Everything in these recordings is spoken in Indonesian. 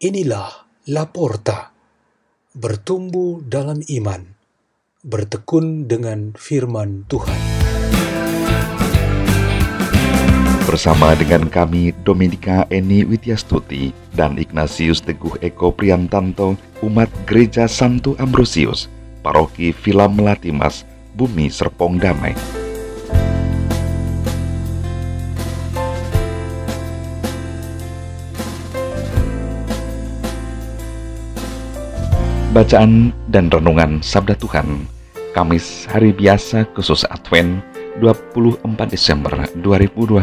Inilah Laporta, bertumbuh dalam iman, bertekun dengan firman Tuhan. Bersama dengan kami Dominika Eni Wityastuti dan Ignatius Teguh Eko Priantanto, umat Gereja Santo Ambrosius, Paroki Villa Melatimas, Bumi Serpong Damai. Bacaan dan Renungan Sabda Tuhan Kamis Hari Biasa Khusus Advent 24 Desember 2020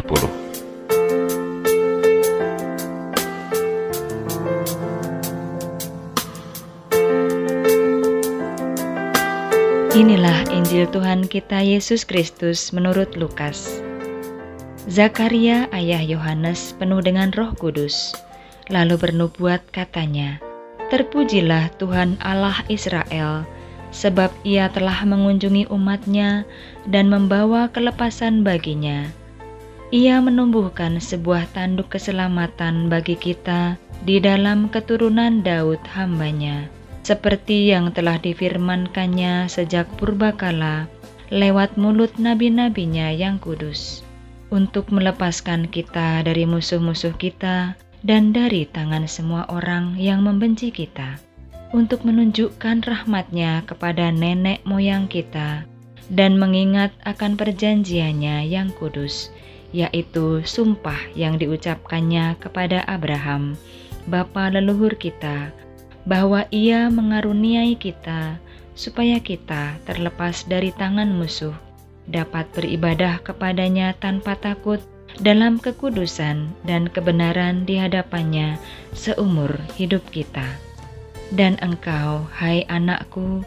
Inilah Injil Tuhan kita Yesus Kristus menurut Lukas. Zakaria ayah Yohanes penuh dengan roh kudus, lalu bernubuat katanya, Terpujilah Tuhan Allah Israel, sebab ia telah mengunjungi umatnya dan membawa kelepasan baginya. Ia menumbuhkan sebuah tanduk keselamatan bagi kita di dalam keturunan Daud hambanya, seperti yang telah difirmankannya sejak purbakala lewat mulut nabi-nabinya yang kudus, untuk melepaskan kita dari musuh-musuh kita dan dari tangan semua orang yang membenci kita, untuk menunjukkan rahmatnya kepada nenek moyang kita, dan mengingat akan perjanjiannya yang kudus, yaitu sumpah yang diucapkannya kepada Abraham, bapa leluhur kita, bahwa ia mengaruniai kita supaya kita terlepas dari tangan musuh, dapat beribadah kepadanya tanpa takut, dalam kekudusan dan kebenaran di hadapannya seumur hidup kita. Dan engkau, hai anakku,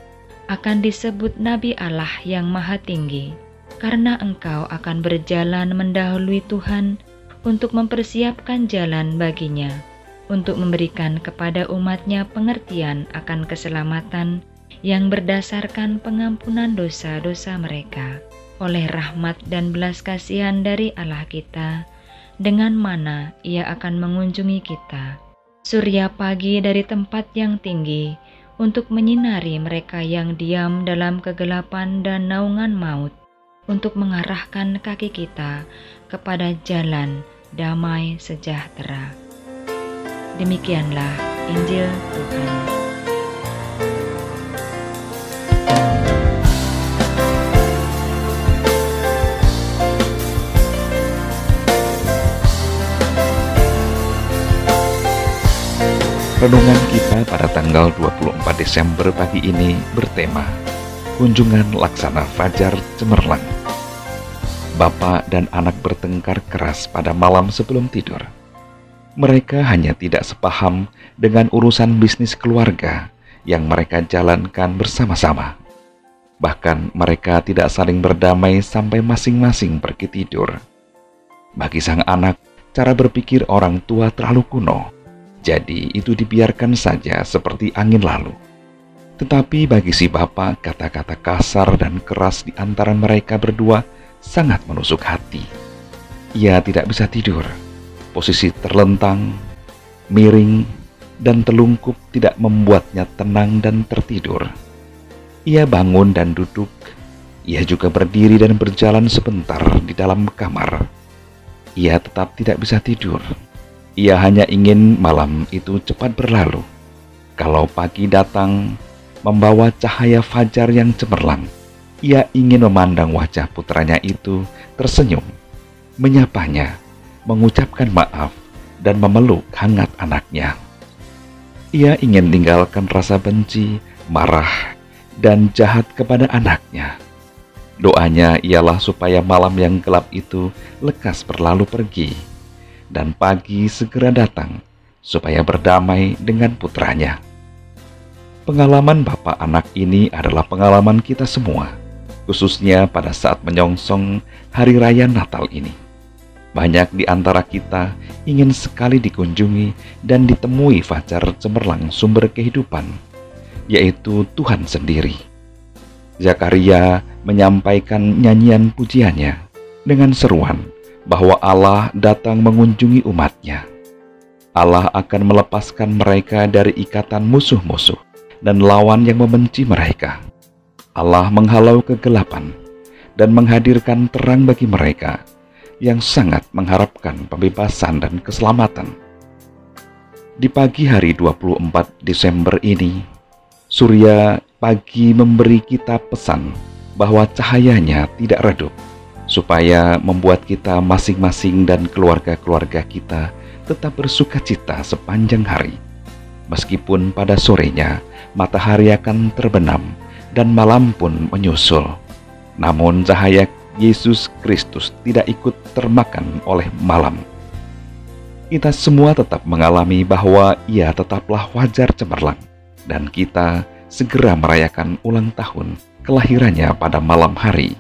akan disebut Nabi Allah yang Maha Tinggi, karena engkau akan berjalan mendahului Tuhan untuk mempersiapkan jalan baginya, untuk memberikan kepada umatnya pengertian akan keselamatan yang berdasarkan pengampunan dosa-dosa mereka oleh rahmat dan belas kasihan dari Allah kita, dengan mana ia akan mengunjungi kita. Surya pagi dari tempat yang tinggi, untuk menyinari mereka yang diam dalam kegelapan dan naungan maut, untuk mengarahkan kaki kita kepada jalan damai sejahtera. Demikianlah Injil Tuhan. Renungan kita pada tanggal 24 Desember pagi ini bertema Kunjungan Laksana Fajar Cemerlang. Bapak dan anak bertengkar keras pada malam sebelum tidur. Mereka hanya tidak sepaham dengan urusan bisnis keluarga yang mereka jalankan bersama-sama. Bahkan mereka tidak saling berdamai sampai masing-masing pergi tidur. Bagi sang anak, cara berpikir orang tua terlalu kuno jadi itu dibiarkan saja seperti angin lalu. Tetapi bagi si bapak, kata-kata kasar dan keras di antara mereka berdua sangat menusuk hati. Ia tidak bisa tidur. Posisi terlentang, miring, dan telungkup tidak membuatnya tenang dan tertidur. Ia bangun dan duduk. Ia juga berdiri dan berjalan sebentar di dalam kamar. Ia tetap tidak bisa tidur ia hanya ingin malam itu cepat berlalu. Kalau pagi datang, membawa cahaya fajar yang cemerlang, ia ingin memandang wajah putranya itu tersenyum, menyapanya, mengucapkan maaf, dan memeluk hangat anaknya. Ia ingin tinggalkan rasa benci, marah, dan jahat kepada anaknya. Doanya ialah supaya malam yang gelap itu lekas berlalu pergi dan pagi segera datang supaya berdamai dengan putranya. Pengalaman bapak anak ini adalah pengalaman kita semua, khususnya pada saat menyongsong hari raya Natal ini. Banyak di antara kita ingin sekali dikunjungi dan ditemui fajar cemerlang sumber kehidupan, yaitu Tuhan sendiri. Zakaria menyampaikan nyanyian pujiannya dengan seruan bahwa Allah datang mengunjungi umatnya. Allah akan melepaskan mereka dari ikatan musuh-musuh dan lawan yang membenci mereka. Allah menghalau kegelapan dan menghadirkan terang bagi mereka yang sangat mengharapkan pembebasan dan keselamatan. Di pagi hari 24 Desember ini, Surya pagi memberi kita pesan bahwa cahayanya tidak redup, supaya membuat kita masing-masing dan keluarga-keluarga kita tetap bersuka cita sepanjang hari. Meskipun pada sorenya matahari akan terbenam dan malam pun menyusul. Namun cahaya Yesus Kristus tidak ikut termakan oleh malam. Kita semua tetap mengalami bahwa ia tetaplah wajar cemerlang dan kita segera merayakan ulang tahun kelahirannya pada malam hari.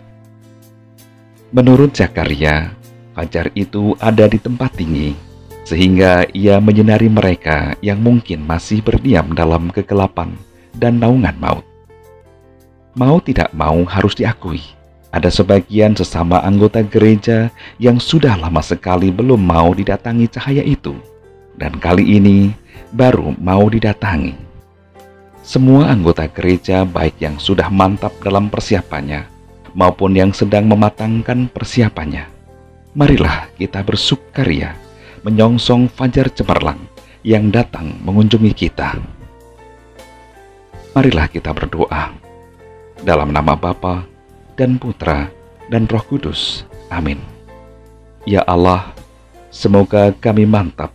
Menurut Zakaria, fajar itu ada di tempat tinggi, sehingga ia menyinari mereka yang mungkin masih berdiam dalam kegelapan dan naungan maut. Mau tidak mau harus diakui, ada sebagian sesama anggota gereja yang sudah lama sekali belum mau didatangi cahaya itu, dan kali ini baru mau didatangi. Semua anggota gereja, baik yang sudah mantap dalam persiapannya maupun yang sedang mematangkan persiapannya, marilah kita bersukaria menyongsong fajar cemerlang yang datang mengunjungi kita. Marilah kita berdoa dalam nama Bapa dan Putra dan Roh Kudus. Amin. Ya Allah, semoga kami mantap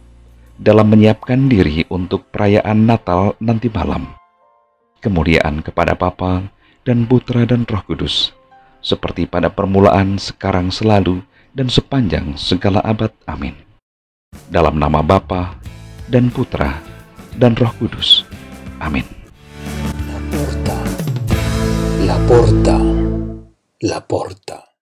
dalam menyiapkan diri untuk perayaan Natal nanti malam. Kemuliaan kepada Bapa dan Putra dan Roh Kudus, seperti pada permulaan, sekarang, selalu, dan sepanjang segala abad. Amin. Dalam nama Bapa dan Putra dan Roh Kudus. Amin. La porta, la porta, la porta.